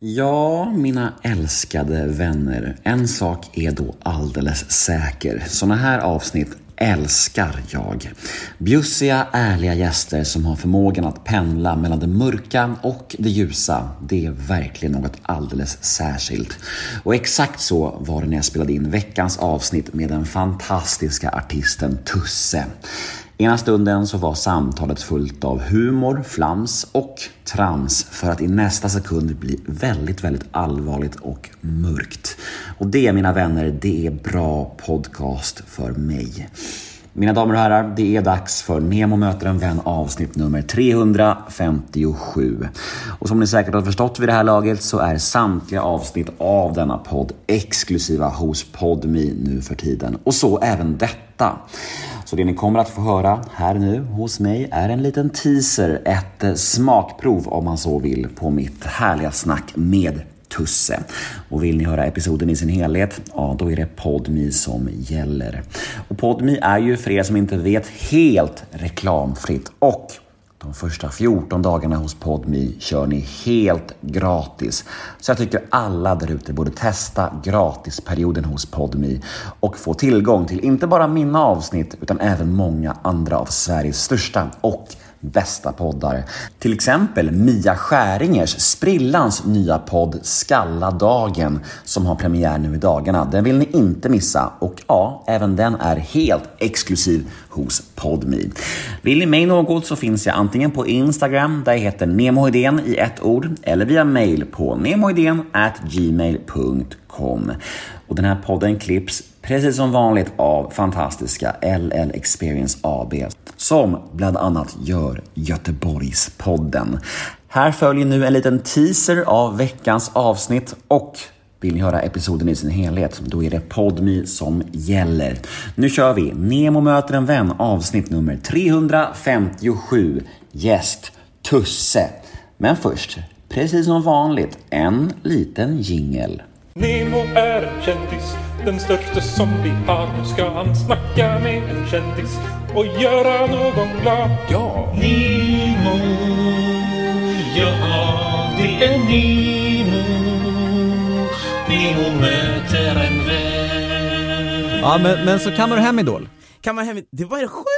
Ja, mina älskade vänner. En sak är då alldeles säker. Såna här avsnitt älskar jag. Bjussiga, ärliga gäster som har förmågan att pendla mellan det mörka och det ljusa. Det är verkligen något alldeles särskilt. Och exakt så var det när jag spelade in veckans avsnitt med den fantastiska artisten Tusse. Ena stunden så var samtalet fullt av humor, flams och trams för att i nästa sekund bli väldigt, väldigt allvarligt och mörkt. Och det, mina vänner, det är bra podcast för mig. Mina damer och herrar, det är dags för Nemo möter en vän avsnitt nummer 357. Och som ni säkert har förstått vid det här laget så är samtliga avsnitt av denna podd exklusiva hos Podmi nu för tiden. Och så även detta. Så det ni kommer att få höra här nu hos mig är en liten teaser, ett eh, smakprov om man så vill, på mitt härliga snack med Tusse. Och vill ni höra episoden i sin helhet, ja då är det Podmi som gäller. Och Podmi är ju för er som inte vet helt reklamfritt och de första 14 dagarna hos Podmi kör ni helt gratis. Så jag tycker alla där ute borde testa gratisperioden hos Podmi och få tillgång till inte bara mina avsnitt utan även många andra av Sveriges största och bästa poddar. Till exempel Mia Skäringers, Sprillans nya podd Skalla dagen som har premiär nu i dagarna. Den vill ni inte missa och ja, även den är helt exklusiv hos Podme. Vill ni mig något så finns jag antingen på Instagram där jag heter nemohedén i ett ord eller via mail på nemohedén gmail.com. Och den här podden klipps precis som vanligt av fantastiska LL Experience AB som bland annat gör Göteborgspodden. Här följer nu en liten teaser av veckans avsnitt och vill ni höra episoden i sin helhet, då är det Podmi som gäller. Nu kör vi! Nemo möter en vän avsnitt nummer 357. Gäst Tusse. Men först, precis som vanligt, en liten jingel. Nemo är en kändis, den största som vi har. Nu ska han snacka med en kändis och göra någon glad. Ja! Nemo, ja det är Nemo. Nemo möter en vän. Ja men, men så kammar du hem Idol? Kammar hem, det var det sjukaste jag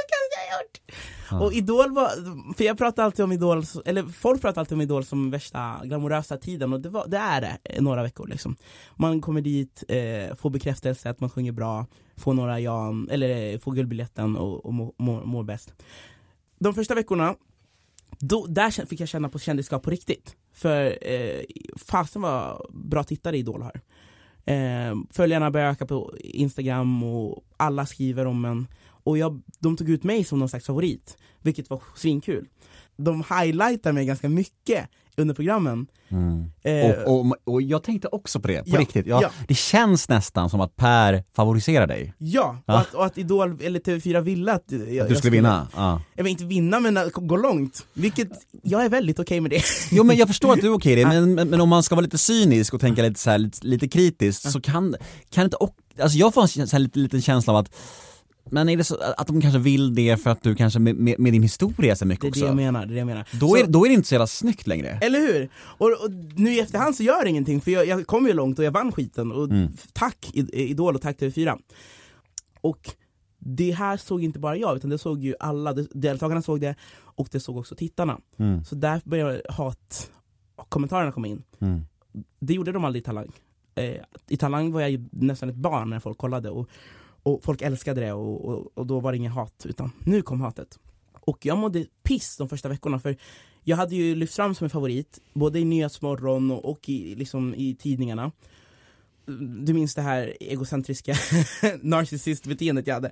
gjort! Och Idol var, för jag pratar alltid om Idol, eller folk pratar alltid om Idol som värsta glamorösa tiden och det, var, det är det, eh, några veckor liksom. Man kommer dit, eh, får bekräftelse att man sjunger bra, får några ja, eller eh, får guldbiljetten och, och mår, må, må bäst. De första veckorna, då, där fick jag känna på kändisskap på riktigt. För eh, fasen var bra tittare Idol har. Eh, följarna började öka på Instagram och alla skriver om en. Och jag, de tog ut mig som någon slags favorit, vilket var svinkul. De highlightar mig ganska mycket under programmen. Mm. Eh, och, och, och jag tänkte också på det, på Ja, riktigt. Ja, ja. Det känns nästan som att Per favoriserar dig. Ja, och att, och att Idol, eller TV4 ville att jag, jag Du skulle vinna. Ja. Jag vill inte vinna men gå långt, vilket jag är väldigt okej med det. Jo men jag förstår att du är okej det, men, men, men om man ska vara lite cynisk och tänka lite, så här, lite, lite kritiskt så kan, kan inte, och, alltså jag får en så här, lite, liten känsla av att men är det så att de kanske vill det för att du kanske med, med, med din historia så mycket Det är också? det jag menar, det är det jag menar. Då, Så- är, då är det inte så jävla snyggt längre. Eller hur? Och, och nu i efterhand så gör det ingenting, för jag, jag kom ju långt och jag vann skiten, och Mm. tack Idol och tack TV4 Och det här såg inte bara jag, utan det såg ju alla, deltagarna såg det, och det såg också tittarna Mm. Så där började hat kommentarerna komma in Mm. Det gjorde de aldrig i Talang eh, I Talang var jag ju nästan ett barn när folk kollade, och, och folk älskade det, och, och, och då var det inget hat, utan nu kom hatet. Och jag mådde piss de första veckorna, för jag hade ju lyft fram som en favorit, både i Nyhetsmorgon och, och i, liksom, i tidningarna. Du minns det här egocentriska narcissistbeteendet jag hade.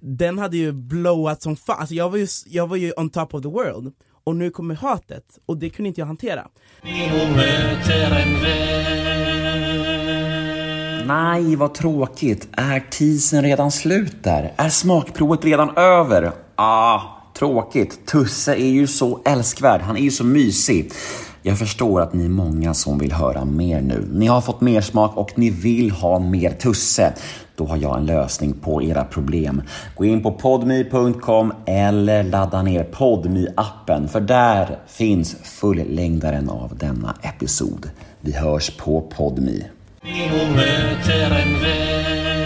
Den hade ju blowat som fan, alltså jag var, ju, jag var ju on top of the world Och nu kommer hatet, och det kunde inte jag hantera. Nej, vad tråkigt. Är teasern redan slut där? Är smakprovet redan över? Ah, tråkigt. Tusse är ju så älskvärd. Han är ju så mysig. Jag förstår att ni är många som vill höra mer nu. Ni har fått mer smak och ni vill ha mer Tusse. Då har jag en lösning på era problem. Gå in på podme.com eller ladda ner podme appen för där finns fullängdaren av denna episod. Vi hörs på Podmi. מי הוא בטרם ו...